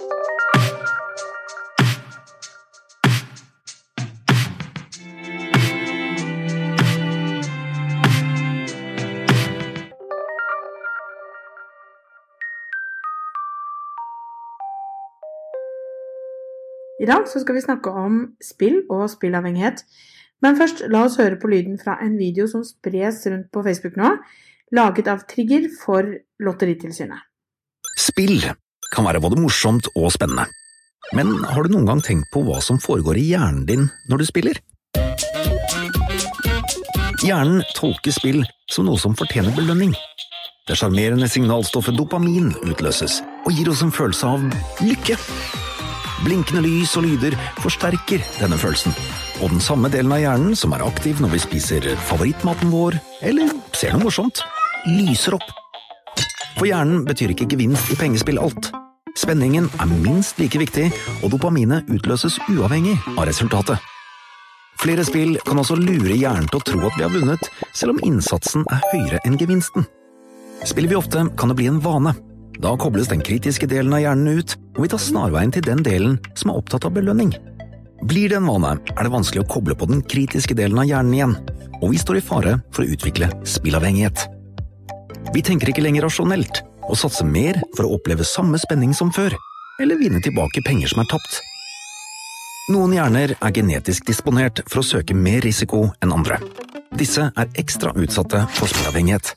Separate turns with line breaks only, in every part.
I dag skal vi snakke om spill og spillavhengighet. Men først, la oss høre på lyden fra en video som spres rundt på Facebook nå, laget av Trigger for Lotteritilsynet.
Spill kan være både morsomt og spennende. Men har du noen gang tenkt på hva som foregår i hjernen din når du spiller? Hjernen tolker spill som noe som fortjener belønning. Det sjarmerende signalstoffet dopamin utløses og gir oss en følelse av lykke. Blinkende lys og lyder forsterker denne følelsen, og den samme delen av hjernen som er aktiv når vi spiser favorittmaten vår eller ser noe morsomt, lyser opp. For hjernen betyr ikke gevinst i pengespill alt. Spenningen er minst like viktig, og dopaminet utløses uavhengig av resultatet. Flere spill kan også lure hjernen til å tro at vi har vunnet, selv om innsatsen er høyere enn gevinsten. Spiller vi ofte, kan det bli en vane. Da kobles den kritiske delen av hjernen ut, og vi tar snarveien til den delen som er opptatt av belønning. Blir det en vane, er det vanskelig å koble på den kritiske delen av hjernen igjen, og vi står i fare for å utvikle spillavhengighet. Vi tenker ikke lenger rasjonelt, og satser mer for å oppleve samme spenning som før, eller vinne tilbake penger som er tapt. Noen hjerner er genetisk disponert for å søke mer risiko enn andre. Disse er ekstra utsatte for spillavhengighet.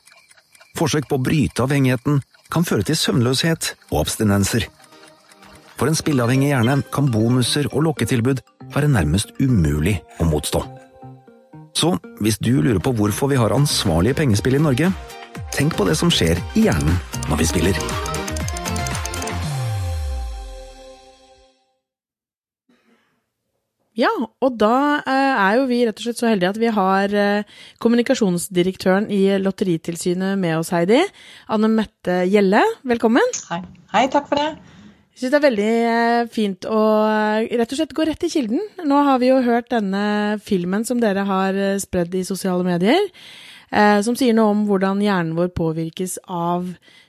Forsøk på å bryte avhengigheten kan føre til søvnløshet og abstinenser. For en spilleavhengig hjerne kan bonuser og lokketilbud være nærmest umulig å motstå. Så hvis du lurer på hvorfor vi har ansvarlige pengespill i Norge, tenk på det som skjer i hjernen når vi spiller.
Ja, og da eh, er jo vi rett og slett så heldige at vi har eh, kommunikasjonsdirektøren i Lotteritilsynet med oss, Heidi. Anne Mette Gjelle, velkommen.
Hei. Hei, takk for det.
Jeg syns det er veldig eh, fint å rett og slett gå rett i kilden. Nå har vi jo hørt denne filmen som dere har spredd i sosiale medier, som sier noe om hvordan hjernen vår påvirkes av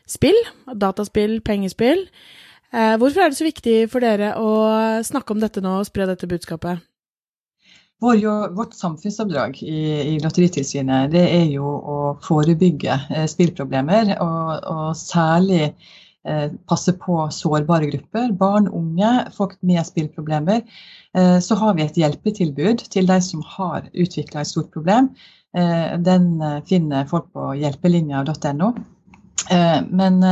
spill, dataspill, pengespill. Eh, hvorfor er det så viktig for dere å snakke om dette nå og spre dette budskapet?
Vår, vårt samfunnsoppdrag i, i, Lotteritilsynet det er jo å forebygge eh, spillproblemer, og, og særlig eh, passe på sårbare grupper. Barn, unge, folk med spillproblemer. Eh, så har vi et hjelpetilbud til de som har utvikla et stort problem. Eh, den eh, finner folk på hjelpelinja.no. Men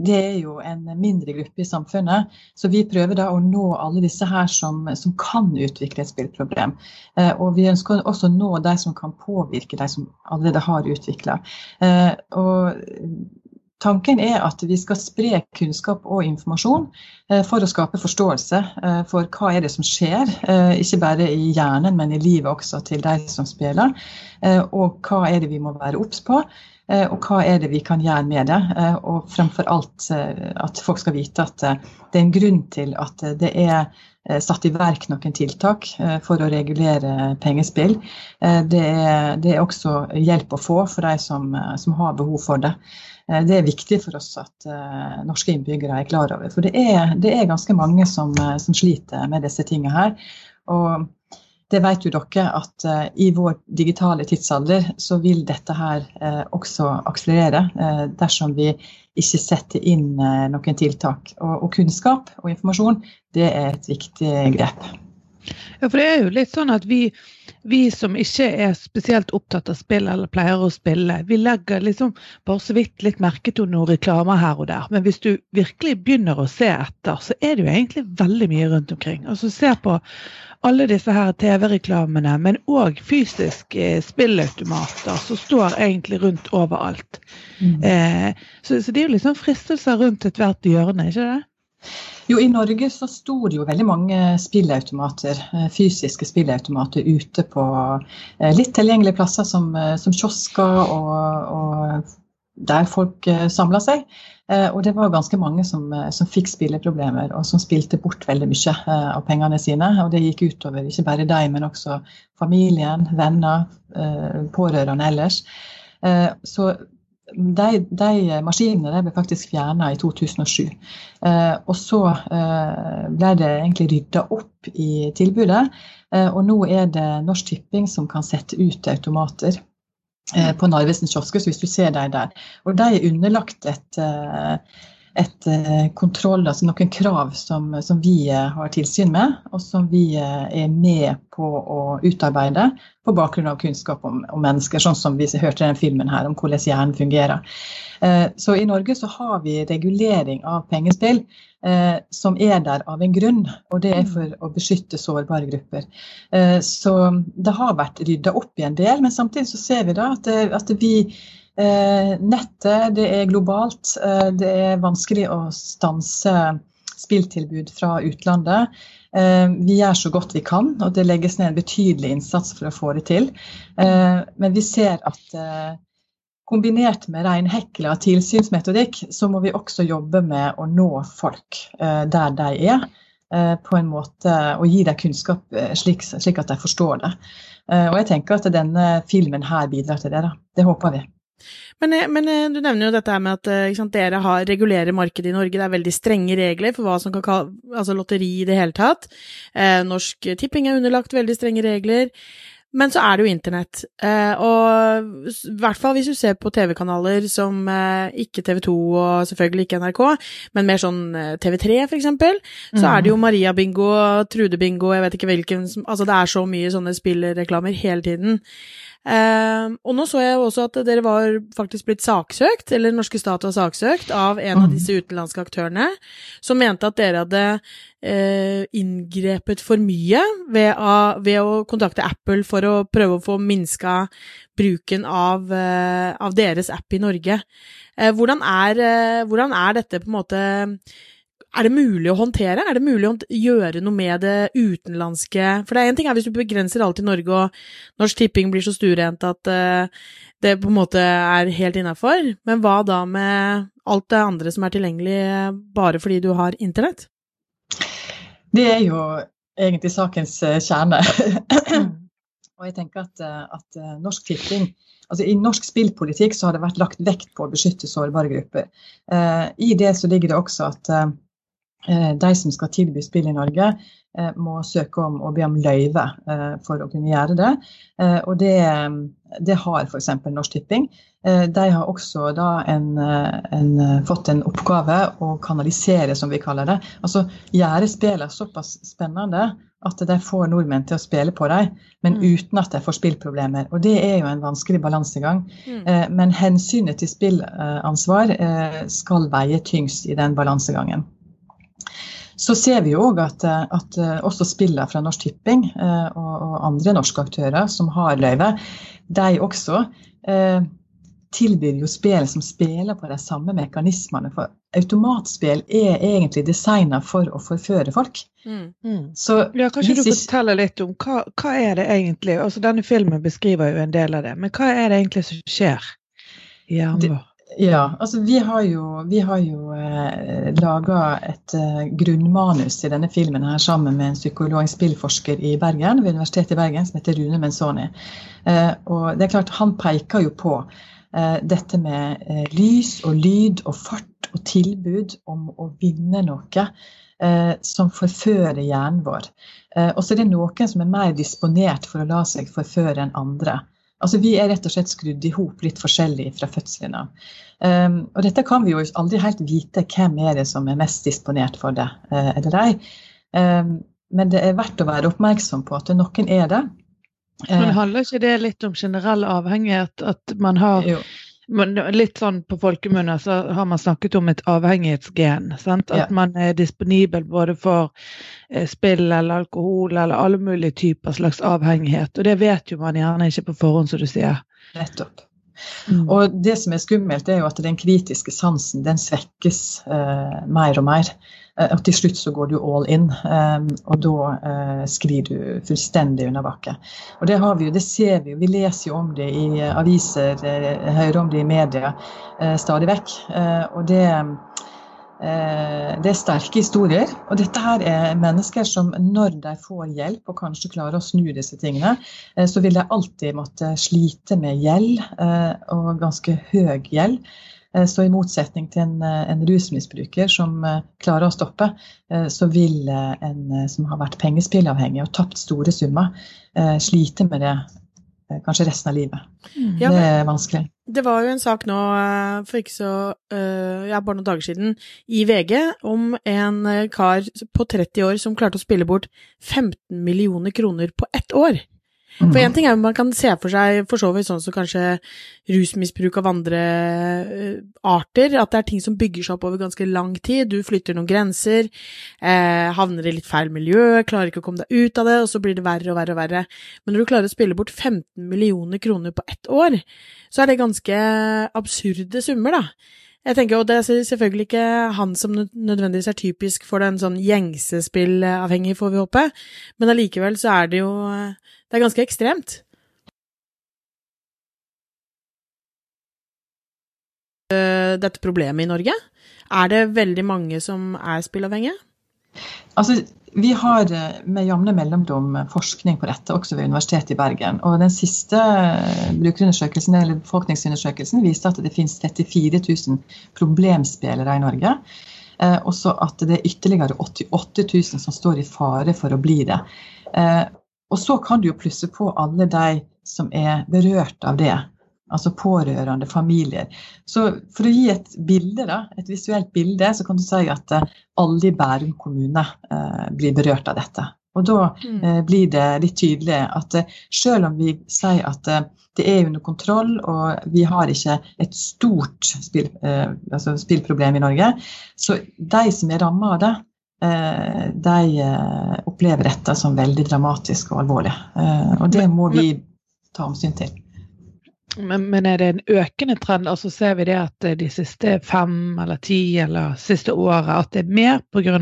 det er jo en mindre gruppe i samfunnet. Så vi prøver da å nå alle disse her som, som kan utvikle et spillproblem. Eh, og vi ønsker også å nå de som kan påvirke de som allerede har utvikla. Eh, Tanken er at vi skal spre kunnskap og informasjon eh, for å skape forståelse eh, for hva er det som skjer, eh, ikke bare i hjernen, men i livet også til de som spiller. Og hva er det vi må være obs på, og hva er det vi kan gjøre med det. Og fremfor alt at folk skal vite at det er en grunn til at det er satt i verk noen tiltak for å regulere pengespill. Det er, det er også hjelp å få for de som, som har behov for det. Eh, det er viktig for oss at norske innbyggere er klar over. For det er, det er ganske mange som, som, sliter med disse tingene her. Og det vet jo dere at eh, i vår digitale tidsalder så vil dette her også akselerere dersom vi ikke setter inn noen tiltak. Og, og kunnskap og informasjon det er et viktig grep.
Ja, for det er jo litt sånn at vi, vi som ikke er spesielt opptatt av spill eller pleier å spille, vi legger liksom bare så vidt litt merke til noen reklamer her og der. Men hvis du virkelig begynner å se etter, så er det jo egentlig veldig mye rundt omkring. Altså Se på alle disse her TV-reklamene, men òg fysisk eh, spillautomater som står egentlig rundt overalt. Mm. Eh, så, så, det er jo liksom fristelser rundt ethvert hjørne, ikke det?
Jo, I Norge så sto det jo veldig mange spillautomater, eh, fysiske spillautomater ute på eh, litt tilgjengelige plasser som, eh, som kiosker og, og, der folk samla seg. Og det var ganske mange som, som, fikk spilleproblemer, og som spilte bort veldig mye av pengene sine. Og det gikk utover ikke bare dem, men også familien, venner, pårørende ellers. Så de, de, maskinene ble faktisk fjerna i 2007. Eh, og så eh, ble det egentlig rydda opp i tilbudet. Eh, og nå er det Norsk Tipping som kan sette ut automater eh, på Narvesen kiosker, hvis du ser dem der. Og de er underlagt et et eh, kontroll, altså noen krav som, som, vi eh, har tilsyn med, og som vi eh, er med på å utarbeide på bakgrunn av kunnskap om, om mennesker, sånn som vi hørte i den filmen her, om hvordan hjernen fungerer. Så i Norge så har vi regulering av pengespill som er der av en grunn, og det er for å beskytte sårbare grupper. Så det har vært rydda opp i en del, men samtidig så ser vi da at, at vi nettet det er globalt. Eh, det er vanskelig å stanse spilltilbud fra utlandet. Eh, vi gjør så godt vi kan, og det legges ned en betydelig innsats for å få det til. Men vi ser at kombinert med reinhekla tilsynsmetodikk, så må vi også jobbe med å nå folk der de er. På en måte Og gi dem kunnskap slik, slik at de forstår det. Og jeg tenker at denne filmen her bidrar til det. Da. Det håper vi.
Men, eh, men, eh, du nevner jo dette med at eh, sant, dere har, regulerer markedet i Norge. Det er veldig strenge regler for hva som kan kalle altså lotteri i det hele tatt. Eh, Norsk Tipping er underlagt veldig strenge regler. Men så er det jo internett. Eh, og i hvert fall hvis du ser på TV-kanaler som ikke TV 2 og selvfølgelig ikke NRK, men mer sånn TV3 for eksempel, så er det jo mm. Maria-bingo, Trude-bingo, jeg vet ikke hvilken Altså det er så mye sånne spillreklamer hele tiden. Uh, og nå så jeg også at dere var faktisk blitt saksøkt, eller norske stat var saksøkt, av en av mm. disse utenlandske aktørene, som mente at dere hadde uh, inngrepet for mye ved, uh, ved, å kontakte Apple for å prøve å få minska bruken av, eh, av deres app i Norge. Eh, hvordan er, hvordan er dette på en måte er det mulig å håndtere? Er det mulig å gjøre noe med det utenlandske? For det er én ting er hvis du begrenser alt i Norge, og Norsk Tipping blir så stuerent at uh, det på en måte er helt innafor, men hva da med alt det andre som er tilgjengelig bare fordi du har internett?
Det er jo egentlig sakens eh, kjerne. og jeg tenker at, eh, at Norsk Tipping Altså, I norsk spillpolitikk så har det vært lagt vekt på å beskytte sårbare grupper. Eh, I det så ligger det også at eh, Eh, de som skal tilby spill i Norge, eh, må søke om å be om løyve eh, for å kunne gjøre det. Og det, det har f.eks. Norsk Tipping. De har også en, en, fått en oppgave å kanalisere, som vi kaller det. Altså gjøre spillene såpass spennende at de får nordmenn til å spille på dem, men mm. uten at de får spillproblemer. Og det er jo en vanskelig balansegang. Mm. Men hensynet til spillansvar skal veie tyngst i den balansegangen. Så ser vi jo òg at, at, eh, også spillene fra Norsk Tipping eh, og, og, andre norske aktører som har løyve, de også eh, tilbyr jo spill som spiller på de samme mekanismene. For automatspill er egentlig designa for å forføre folk. Mm.
Mm. Så, ja, kanskje du forteller litt om hva, hva, er det egentlig altså Denne filmen beskriver jo en del av det, men hva er det egentlig som skjer i hjernen vår?
Ja, altså vi har jo, vi jo eh, laga et eh, grunnmanus i denne filmen her sammen med en psykolog, spillforsker i Bergen, ved Universitetet i Bergen som heter Rune Menzoni. Eh, og det er klart, Han peker jo på eh, dette med eh, lys og lyd og fart og tilbud om å vinne noe eh, som forfører hjernen vår. og så er det noen som er mer disponert for å la seg forføre enn andre. Altså Vi er rett og slett skrudd i hop litt forskjellig fra fødselen av. Um, og dette kan vi jo aldri helt vite hvem er det som er mest disponert for det, uh, eller ei. Um, men det er verdt å være oppmerksom på at noen er det.
Men handler ikke det litt om generell avhengighet? At man har jo. Litt sånn på folkemunne så har man snakket om et avhengighetsgen. Sant? At ja. man er disponibel både for eh, spill eller alkohol eller alle mulige typer slags avhengighet. Og det vet jo man gjerne ikke på forhånd, som du sier.
Nettopp. Mm. Og det som er skummelt, er jo at den kritiske sansen den svekkes eh, mer og mer. Eh, og til slutt så går du all in, eh, og da eh, sklir du fullstendig under bakke. Og det har vi jo, det ser vi jo. Vi leser jo om det i aviser, hører om det i media stadig vekk. Og det det er sterke historier. Og dette her er mennesker som når de får hjelp og kanskje klarer å snu disse tingene, så vil de alltid måtte slite med gjeld, og ganske høy gjeld. Eh, så i motsetning til en, eh, en rusmisbruker som eh, klarer å stoppe, så vil en som har vært pengespillavhengig og tapt store summer, slite med det kanskje resten av livet. Mm. Ja, det er vanskelig.
Det var jo en sak nå for ikke så ja, bare noen dager siden i VG om en kar på 30 år som klarte å spille bort 15 millioner kroner på ett år. For én ting er at man kan se for seg for så vidt sånn som kanskje rusmisbruk av andre uh, arter, at det er ting som bygger seg opp over ganske lang tid. Du flytter noen grenser, eh, havner i litt feil miljø, klarer ikke å komme deg ut av det, og så blir det verre og verre og verre. Men når du klarer å spille bort 15 millioner kroner på ett år, så er det ganske absurde summer, da. Jeg tenker, og Det er selvfølgelig ikke han som nødvendigvis er typisk for den sånn gjengse spillavhengig, får vi håpe, men allikevel så er det jo Det er ganske ekstremt. Eh, dette problemet i Norge? Er det veldig mange som er spillavhengige?
Altså, vi har eh, med jevne mellomrom forskning på dette, også ved Universitetet i Bergen. Og den siste eh, brukerundersøkelsen, eller befolkningsundersøkelsen viste at det finnes 34 000 problemspillere i Norge. Eh, også at det er ytterligere 88 000 som står i fare for å bli det. Eh, og så kan du jo plusse på alle de som er berørt av det altså pårørende, familier. Så for å gi et bilde, da, et visuelt bilde, så kan du si at eh, alle i Bærum kommune eh, blir berørt av dette. Og da mm. eh, blir det litt tydelig at eh, selv om vi sier at eh, det er under kontroll og vi har ikke et stort spill, eh, altså spillproblem i Norge, så de som er ramma av det, de opplever dette som veldig dramatisk og alvorlig. Og det må vi ta omsyn til.
Men, men, er det en økende trend? Altså ser vi det at de siste fem eller ti eller siste året at det er mer pga.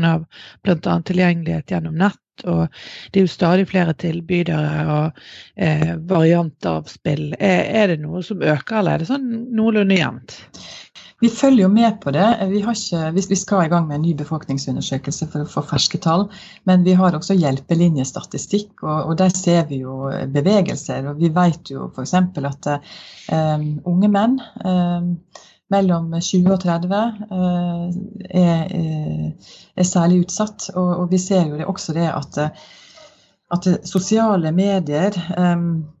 bl.a. tilgjengelighet gjennom nett? Og det er jo stadig flere tilbydere og eh, varianter av spill. Er, er, det noe som øker, eller er det sånn noenlunde jevnt?
Vi følger jo med på det. Vi, ikke, vi, skal i gang med en ny befolkningsundersøkelse for å få ferske tall. Men vi har også hjelpelinjestatistikk, og, og der ser vi jo bevegelser. Og vi vet jo f.eks. at um, unge menn um, mellom 20 og 30 uh, er, er, særlig utsatt. Og, og, vi ser jo det også det at, at sosiale medier um, Eh,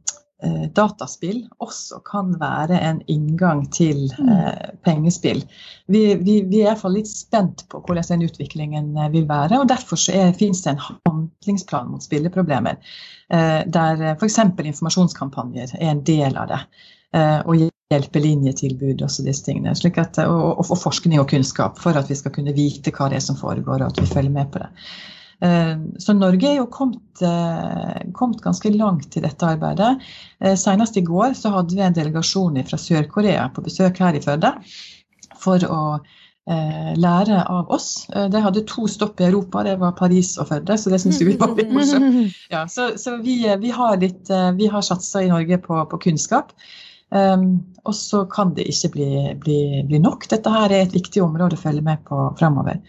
dataspill også kan være en inngang til mm. eh, pengespill. Vi, vi, vi, er iallfall litt spent på hvordan den utviklingen eh, vil være. og Derfor finnes det en handlingsplan mot spilleproblemer, eh, der f.eks. informasjonskampanjer er en del av det. Eh, og hjelpelinjetilbud og disse tingene. At, og, og, forskning og kunnskap for at vi skal kunne vite hva det er som foregår, og at vi følger med på det. Eh, så Norge er jo kommet, eh, kommet, ganske langt i dette arbeidet. Eh, senest i går så hadde vi en delegasjon fra Sør-Korea på besøk her i Førde for å lære av oss. De hadde to stopp i Europa, det var Paris og Førde, så det syns vi var litt morsomt. Ja, så, så vi, vi, har litt, vi har satsa i Norge på, på kunnskap. Um, og så kan det ikke bli, bli, bli, nok. Dette her er et viktig område å følge med på framover.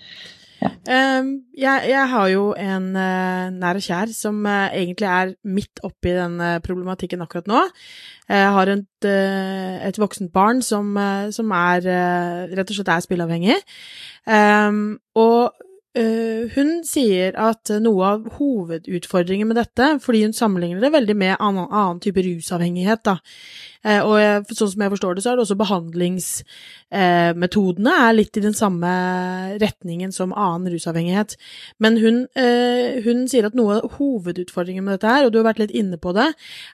Um, jeg, jeg, har jo en uh, nær og kjær som uh, egentlig er midt oppi den uh, problematikken akkurat nå. Jeg har et, et voksent barn som, som er rett og slett er spilleavhengig. Um, og hun sier at noe av hovedutfordringen med dette, fordi hun sammenligner det veldig med annen, annen type rusavhengighet, da. Uh, og jeg, sånn som jeg forstår det, så er det også behandlingsmetodene er litt i den samme retningen som annen rusavhengighet. Men hun, hun, sier at noe av hovedutfordringen med dette her, og du har vært litt inne på det,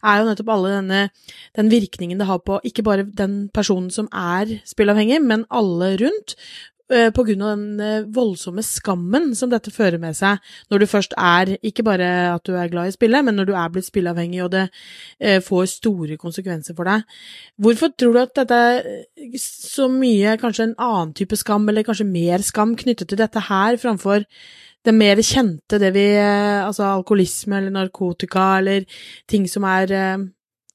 er jo nettopp alle denne den virkningen det har på ikke bare den personen som er spillavhengig, men alle rundt. Eh, på grunn av den eh, voldsomme skammen som dette fører med seg når du først er Ikke bare at du er glad i spillet, men når du er blitt spilleavhengig og det eh, får store konsekvenser for deg. Hvorfor tror du at dette er så mye kanskje en annen type skam, eller kanskje mer skam knyttet til dette her, framfor det mer kjente, det vi Altså alkoholisme eller narkotika eller ting som er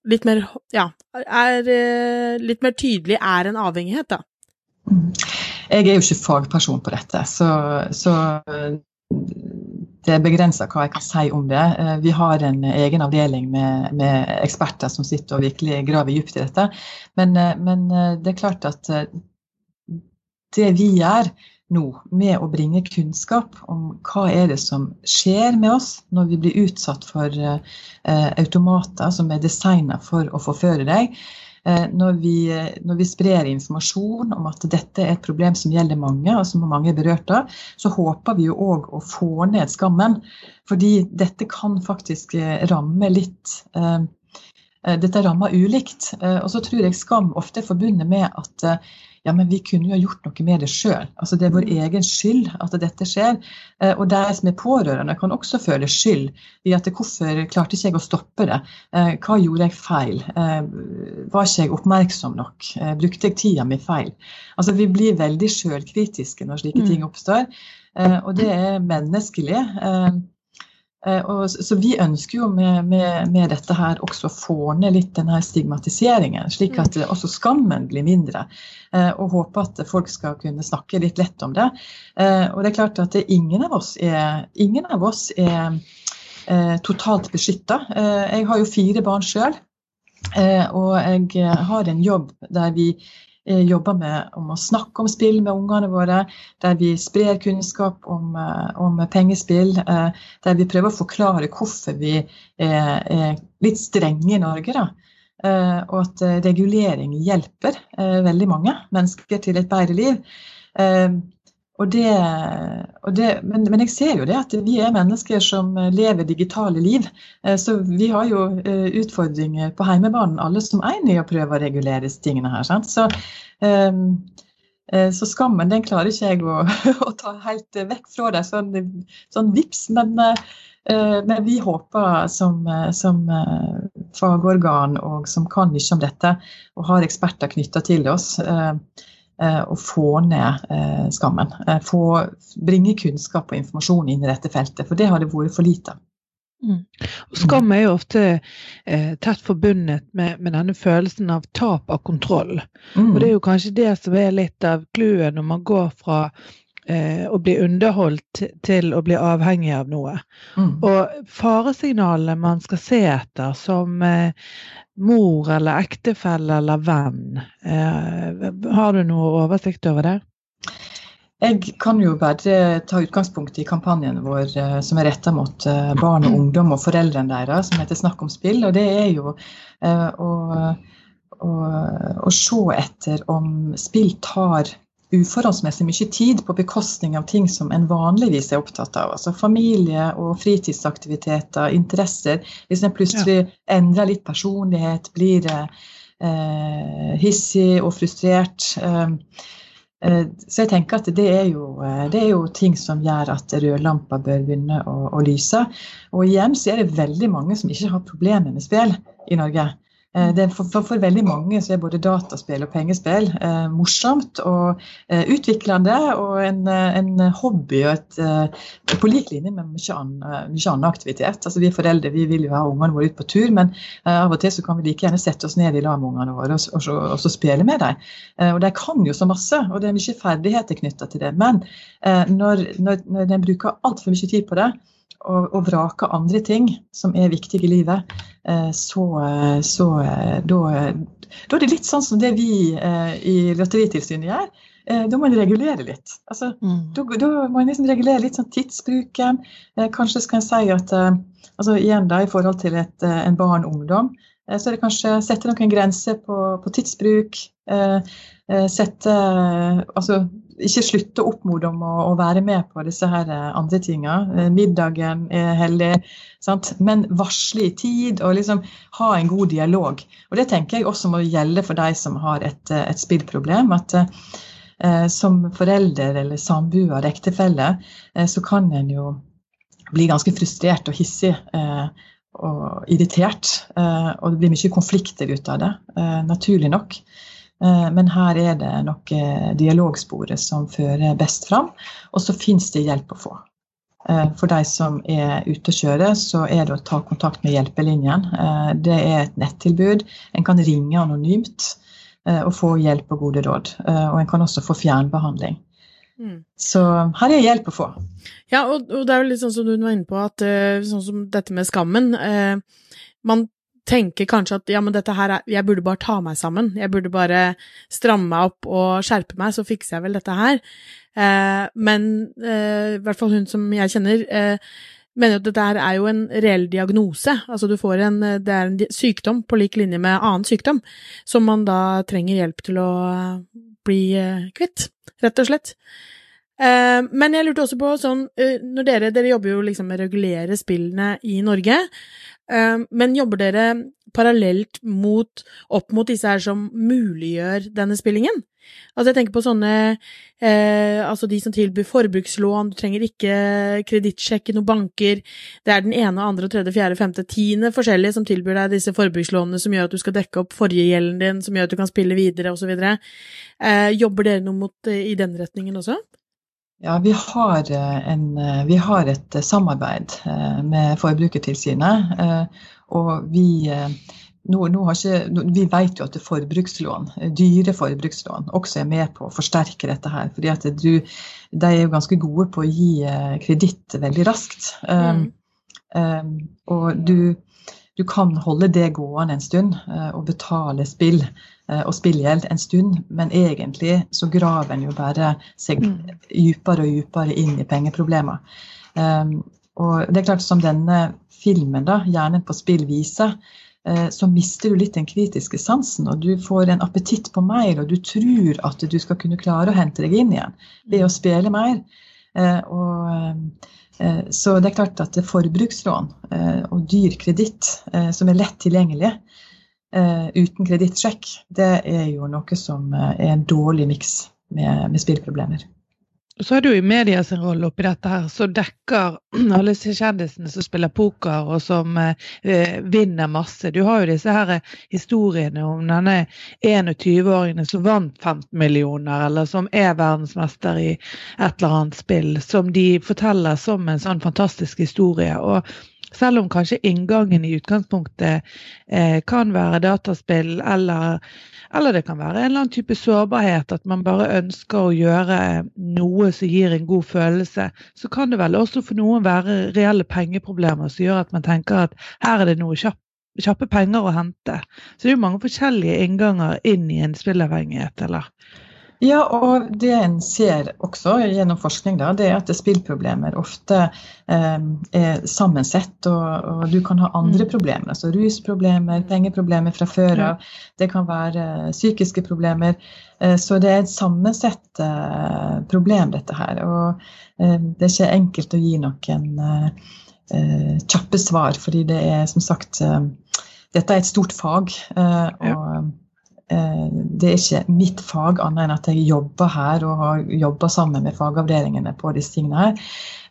litt mer Ja, er litt mer tydelig er en avhengighet, da?
Jeg er jo ikke fagperson på dette, så, så det er begrensa hva jeg kan si om det. Vi har en egen avdeling med, med eksperter som sitter og virkelig graver dypt i dette. Men, men, det er klart at det vi gjør nå med å bringe kunnskap om hva er det som skjer med oss når vi blir utsatt for eh, automater som er designa for å forføre deg, eh, når, vi, når, vi, sprer informasjon om at dette er et problem som gjelder mange, og som mange er berørt av, så håper vi jo òg å få ned skammen. Fordi dette kan faktisk eh, ramme litt eh, eh, Dette rammer ulikt. Eh, og så tror jeg skam ofte er forbundet med at ja, men vi kunne jo ha gjort noe med det sjøl. Altså, det er vår egen skyld at dette skjer. Eh, og de som er pårørende, kan også føle skyld i at hvorfor klarte ikke jeg å stoppe det? Eh, hva gjorde jeg feil? Eh, var ikke jeg oppmerksom nok? Brukte jeg tida mi feil? Altså, vi blir veldig sjølkritiske når slike mm. ting oppstår. Og det er menneskelig. Eh, og, så vi ønsker jo med, med, med, dette her også å få ned litt denne stigmatiseringen, slik at mm. også skammen blir mindre. Eh, og håper at folk skal kunne snakke litt lett om det. Eh, og det er klart at ingen av oss er, ingen av oss er totalt beskytta. Jeg har jo fire barn sjøl, og jeg har en jobb der vi jobber med om å snakke om spill med ungene våre, der vi sprer kunnskap om, eh, om pengespill, eh, der vi prøver å forklare hvorfor vi er litt strenge i Norge. Da. Og at regulering hjelper veldig mange mennesker til et bedre liv. Og det, og det, men, men, jeg ser jo det at vi er mennesker som lever digitale liv. Eh, så vi har jo eh, utfordringer på heimebanen, alle som er i å prøve å regulere tingene her. Sant? Så, um, så skammen den klarer ikke jeg å, å ta helt vekk fra deg, sånn, sånn vips. Men, men, vi håper som, som fagorgan og som kan mye om dette, og har eksperter knytta til oss, Eh, å få ned eh, skammen. Eh, få, bringe kunnskap og informasjon inn i dette feltet, for det har det vært for lite.
Mm. skam er jo ofte eh, tett forbundet med, med, denne følelsen av tap av kontroll. Mm. Og det er jo kanskje det som er litt av clouet når man går fra eh, å bli underholdt til å bli avhengig av noe. Mm. Og faresignalene man skal se etter som eh, mor eller ektefelle eller venn. Eh, har du noe oversikt over det?
Jeg kan jo bare ta utgangspunkt i kampanjen vår eh, som er retta mot eh, barn og ungdom og foreldrene deres, som heter Snakk om spill. Og det er jo å, å, å se etter om spill tar uforholdsmessig mye tid på bekostning av ting som en vanligvis er opptatt av. Altså familie og fritidsaktiviteter, interesser. Hvis en plutselig ja. endrer litt personlighet, blir eh, hissig og frustrert. Eh, eh, så jeg tenker at det er, jo, eh, det er jo ting som gjør at rødlampa bør begynne å, å lyse. Og igjen så er det veldig mange som ikke har problemer med spill i Norge. Eh, er for, for, for, veldig mange så er både dataspill og pengespill eh, morsomt og eh, utviklende og en, eh, en hobby et, eh, på lik linje med mye annen, mye annen, aktivitet. Altså Vi foreldre vi vil jo ha ungene våre ut på tur, men eh, av og til så kan vi like gjerne sette oss ned i lag med ungene våre og, og, og, og, spille med dem. og de kan jo så masse, og det er mye ferdigheter knytta til det. Men når, når, når de bruker altfor mye tid på det, og, og vrake andre ting som er viktige i livet, eh, så, så eh, da, da, er det litt sånn som det vi eh, i Lotteritilsynet gjør. Da må en regulere litt. Altså, mm. da, da, må en liksom regulere litt sånn tidsbruken. Kanskje skal en si at altså igjen da, I forhold til et, en barn og ungdom, så er det kanskje sette noen grenser på, på tidsbruk. Sette Altså ikke slutte å oppmode om å, å, være med på disse her eh, andre tinga. Eh, middagen er hellig, sant? men varsle i tid og liksom ha en god dialog. Og Det tenker jeg også må gjelde for de som har et, eh, et spillproblem. at eh, Som forelder eller samboer, ektefelle, eh, så kan en jo bli ganske frustrert og hissig. Eh, og irritert. og det blir mye konflikter ut av det, naturlig nok. Eh, men her er det nok eh, dialogsporet som fører best fram. Og så finnes det hjelp å få. Eh, for de som er ute og kjører, så er det å ta kontakt med Hjelpelinjen. Det er et nettilbud. En kan ringe anonymt. og få hjelp og gode råd. Og en kan også få fjernbehandling. Mm. Så her er hjelp å få.
Ja, og, og, det er jo litt sånn som du var inne på, at sånn som dette med skammen Man tenker kanskje at ja, men dette her er Jeg burde bare ta meg sammen. Jeg burde bare stramme meg opp og skjerpe meg, så fikser jeg vel dette her. Eh, men eh, i hvert fall hun som jeg kjenner, eh, mener at dette her er jo en reell diagnose. Altså du får en Det er en sykdom på lik linje med annen sykdom, som man da trenger hjelp til å bli eh, kvitt, rett og slett. Eh, men jeg lurte også på sånn, eh, når dere, dere jobber jo liksom med å regulere spillene i Norge. Ehm, men jobber dere parallelt mot, opp mot disse her som muliggjør denne spillingen? Altså jeg tenker på sånne eh, Altså de som tilbyr forbrukslån, du trenger ikke kredittsjekke noen banker. Det er den ene, andre, tredje, fjerde, femte, tiende forskjellige som tilbyr deg disse forbrukslånene som gjør at du skal dekke opp forrige gjelden din, som gjør at du kan spille videre, osv. Eh, jobber dere noe mot, eh, i den retningen også?
Ja, vi har, eh, en, eh, vi har, et eh, samarbeid med Forbrukertilsynet. Og vi, nå, nå ikke, vi vet jo at forbrukslån, dyre forbrukslån også er med på å forsterke dette her. fordi at du, De er jo ganske gode på å gi kreditt veldig raskt. Mm. Um, og du, du kan holde det gående en stund og betale spill og spillgjeld en stund, men egentlig så graver en jo bare seg mm. dypere og dypere inn i pengeproblemer. Um, og det er klart Som denne filmen, da, 'Hjernen på spill', viser, uh, så mister du litt den kritiske sansen. Og du får en appetitt på mer, og du tror at du skal kunne klare å hente deg inn igjen ved å spille mer. Uh, og så det er klart at forbrukslån og dyr kreditt som er lett tilgjengelig, uten kredittsjekk, det er jo noe som eh, er en dårlig miks med, med spillproblemer.
Så har du i media sin rolle oppi dette her, som dekker alle kjendisene som spiller poker og som eh, vinner masse. Du har jo disse her historiene om denne 21-åringen som vant 15 millioner, eller som er verdensmester i et eller annet spill, som de forteller som en sånn fantastisk historie. og selv om kanskje inngangen i utgangspunktet eh, kan være dataspill, eller, eller, det kan være en eller annen type sårbarhet, at man bare ønsker å gjøre noe som gir en god følelse, så kan det vel også for noen være reelle pengeproblemer som gjør at man tenker at her er det noe kjapt kjappe penger å hente. Så det er jo mange forskjellige innganger inn i en spillavhengighet, eller?
Ja, og det en ser også gjennom forskning, da, det er at spillproblemer ofte eh, er sammensett. Og, og, du kan ha andre mm. problemer, altså rusproblemer, pengeproblemer fra før av. Det kan være eh, psykiske problemer. Eh, så det er et sammensett eh, problem, dette her. Og eh, det er ikke enkelt å gi noen eh, kjappe svar, fordi det er som sagt Dette er et stort fag. og Eh, det er ikke mitt fag, annet enn at jeg jobber her og har jobba sammen med fagavdelingene på disse tingene her.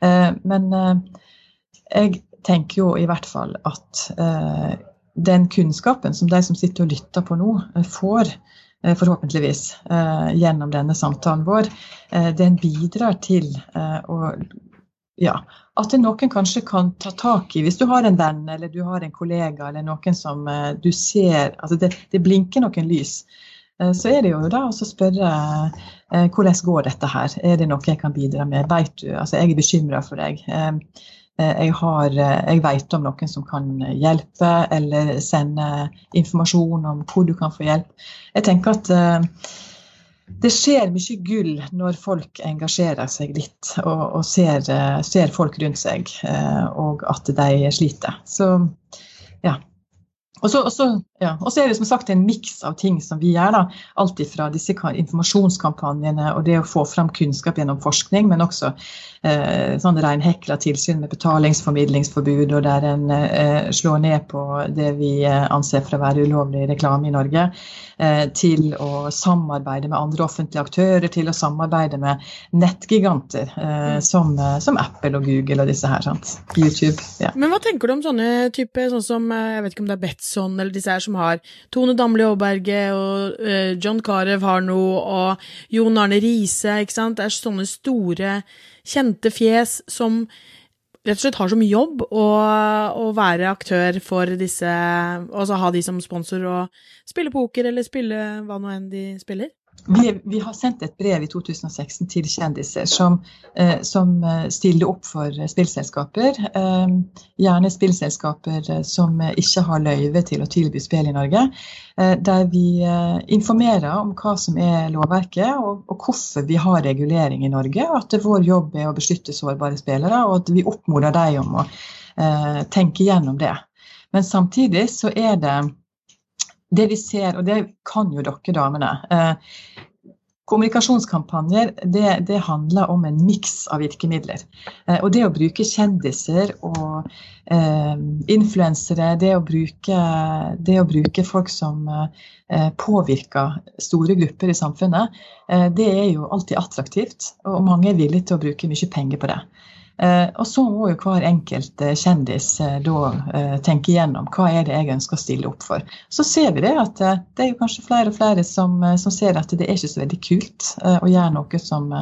Eh, men eh, jeg tenker jo i hvert fall at den kunnskapen som de som sitter og lytter på nå, får, forhåpentligvis gjennom denne samtalen vår, den bidrar til å ja, at noen kanskje kan ta tak i Hvis du har en venn eller du har en kollega eller noen som uh, du ser altså det, det, blinker noen lys, uh, så er det jo da å spørre uh, hvordan går dette her? Er det noe jeg kan bidra med? Vet du? Altså, jeg er bekymra for deg. jeg, har, jeg vet om noen som kan hjelpe, eller sende informasjon om hvor du kan få hjelp. Jeg tenker at det skjer mye gull når folk engasjerer seg litt og, og ser, eh, ser, folk rundt seg, eh, og at de sliter. Så ja. Og så, ja. er det som sagt en miks av ting som vi gjør. da, Alt fra disse informasjonskampanjene og det å få fram kunnskap gjennom forskning, men også eh, sånn reinhekla tilsyn med betalingsformidlingsforbud, og der en eh, slår ned på det vi eh, anser for å være ulovlig reklame i Norge. Eh, til å samarbeide med andre offentlige aktører, til å samarbeide med nettgiganter eh, mm. som, eh, som, Apple og Google og disse her. sant? YouTube. Ja.
Men hva tenker du om sånne type, sånn som jeg vet ikke om det er Betson eller disse her som har Tone Damli Aaberge og uh, John Carew har noe, og Jon Arne Riise, ikke sant. Det er sånne store, kjente fjes som rett og slett har som jobb å, å være aktør for disse Altså ha de som sponsor og spille poker eller spille hva nå enn de spiller?
Vi, vi, har sendt et brev i 2016 til kjendiser som, eh, som eh, stiller opp for spillselskaper. Eh, gjerne spillselskaper eh, som ikke har løyve til å tilby spill i Norge. Eh, der vi eh, informerer om hva som er lovverket og, og, hvorfor vi har regulering i Norge. Og at vår jobb er å beskytte sårbare spillere, og at vi oppmoder dem om å tenke gjennom det. Men samtidig så er det det vi ser, og det kan jo dere damene Kommunikasjonskampanjer det, det, handler om en miks av virkemidler. Eh, og det å bruke kjendiser og eh, influensere, det, det, å bruke folk som eh, påvirker store grupper i samfunnet, eh, det er jo alltid attraktivt. Og mange er villige til å bruke mye penger på det. Eh, og så må jo hver enkelt eh, kjendis eh, da tenke igjennom hva er det jeg ønsker å stille opp for. Så ser vi det at det er jo kanskje flere og flere som, som ser at det er ikke så veldig kult å gjøre noe som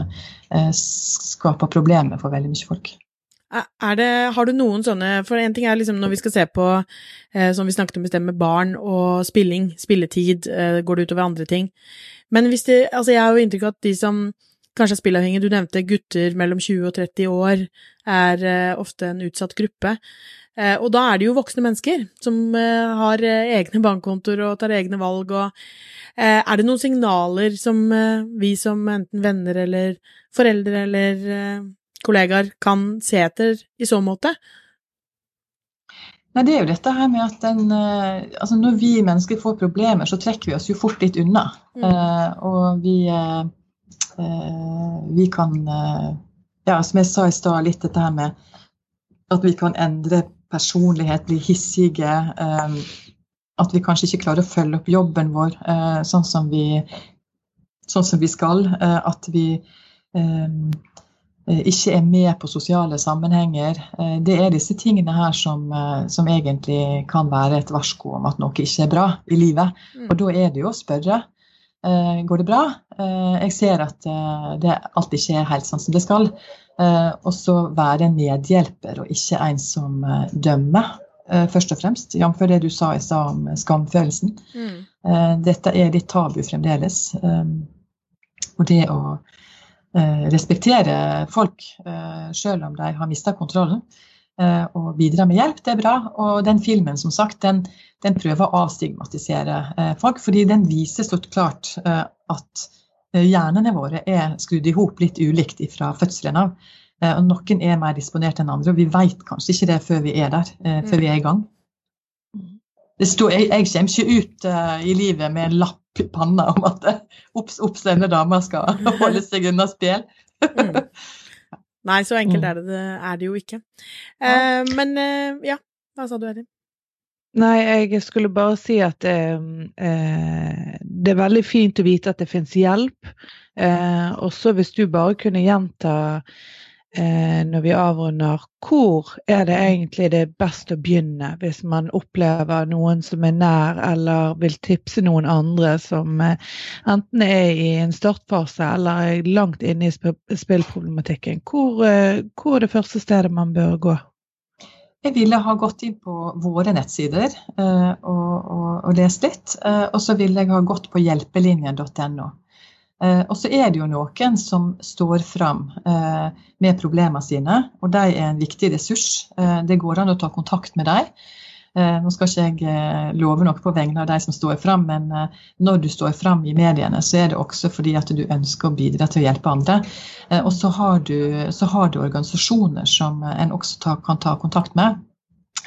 skaper problemer for veldig mye folk.
Det, har du noen sånne For en ting er liksom når vi skal se på, som vi snakket om i sted, med barn og spilling, spilletid, går det utover andre ting. Men hvis det Altså, jeg har jo inntrykk av at de som kanskje er spillavhengige. Du nevnte gutter mellom 20 og 30 år er uh, ofte en utsatt gruppe. Uh, og da er det jo voksne mennesker som uh, har egne bankkontoer og tar egne valg. Og, er det noen signaler som vi som enten venner eller foreldre eller kollegaer kan se etter i så måte?
Nei, det er jo dette her med at den, altså Når vi mennesker får problemer, så trekker vi oss jo fort litt unna. Mm. og vi Eh, vi kan eh, Ja, som jeg sa i stad, litt dette her med at vi kan endre personlighet, bli hissige. Eh, at vi kanskje ikke klarer å følge opp jobben vår sånn som vi, sånn som vi skal. At vi ikke er med på sosiale sammenhenger. Det er disse tingene her som, som, egentlig kan være et varsko om at noe ikke er bra i livet. Mm. Og da er det jo å spørre. Uh, går det bra? Uh, jeg ser at uh, det alltid er helt sånn som det skal. og så være en medhjelper og ikke en som dømmer, først og fremst. Jf. det du sa i stad om skamfølelsen. Mm. dette er litt tabu fremdeles. og det å respektere folk, selv om de har mista kontrollen, og bidra med hjelp, det er bra. Og den filmen, som sagt, den den prøver å avstigmatisere eh, folk, fordi den viser så klart eh, at eh, hjernene våre er skrudd i hop litt ulikt fra fødselen av. Og noen er mer disponert enn andre, og vi vet kanskje ikke det før vi er der, før vi er i gang. Stod, jeg, jeg, kommer ikke ut uh, i livet med en lapp i panna om at obs, obs, denne dama skal holde seg unna spill.
Nei, så enkelt mm. er det, er det jo ikke. Uh, men eh, ja, hva sa du, Erin?
Nei, jeg skulle bare si at eh, eh, det er veldig fint å vite at det finnes hjelp. Eh, også hvis du bare kunne gjenta eh, når vi avrunder, hvor er det egentlig det er best å begynne hvis man opplever noen som er nær, eller vil tipse noen andre som eh, enten er i en startfase eller er langt inne i spillproblematikken. Hvor, eh, hvor er det første stedet man bør gå?
Jeg ville ha gått inn på våre nettsider og, og, og, lest litt. Og så ville jeg ha gått på hjelpelinjen.no. Uh, og så er det jo noen som står fram med problemene sine, og de er en viktig ressurs. det går an å ta kontakt med dem. Eh, nå skal ikke jeg eh, love noe på vegne av de som står fram, men eh, når du står fram i mediene, så er det også fordi at du ønsker å bidra til å hjelpe andre. Og så har du, så har du organisasjoner som en også ta, kan ta kontakt med.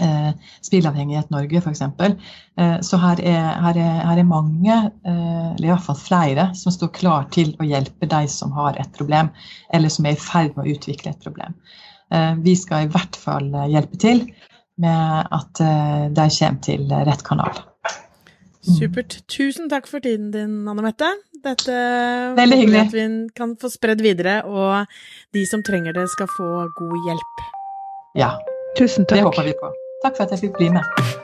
Eh, Spilleavhengighet Norge f.eks. Eh, så her er, her, er, her er, mange, eh, eller iallfall flere, som står klar til å hjelpe de som har et problem, eller som er i ferd med å utvikle et problem. Eh, vi skal i hvert fall hjelpe til med at eh, de kommer til rett kanal.
Mm. Supert. Tusen takk for tiden din, Anne Mette. Dette
Veldig hyggelig.
At vi kan få spredd videre, og de som trenger det, skal få god hjelp.
Ja.
Tusen takk.
Det håper vi på. Takk for at jeg fikk bli med.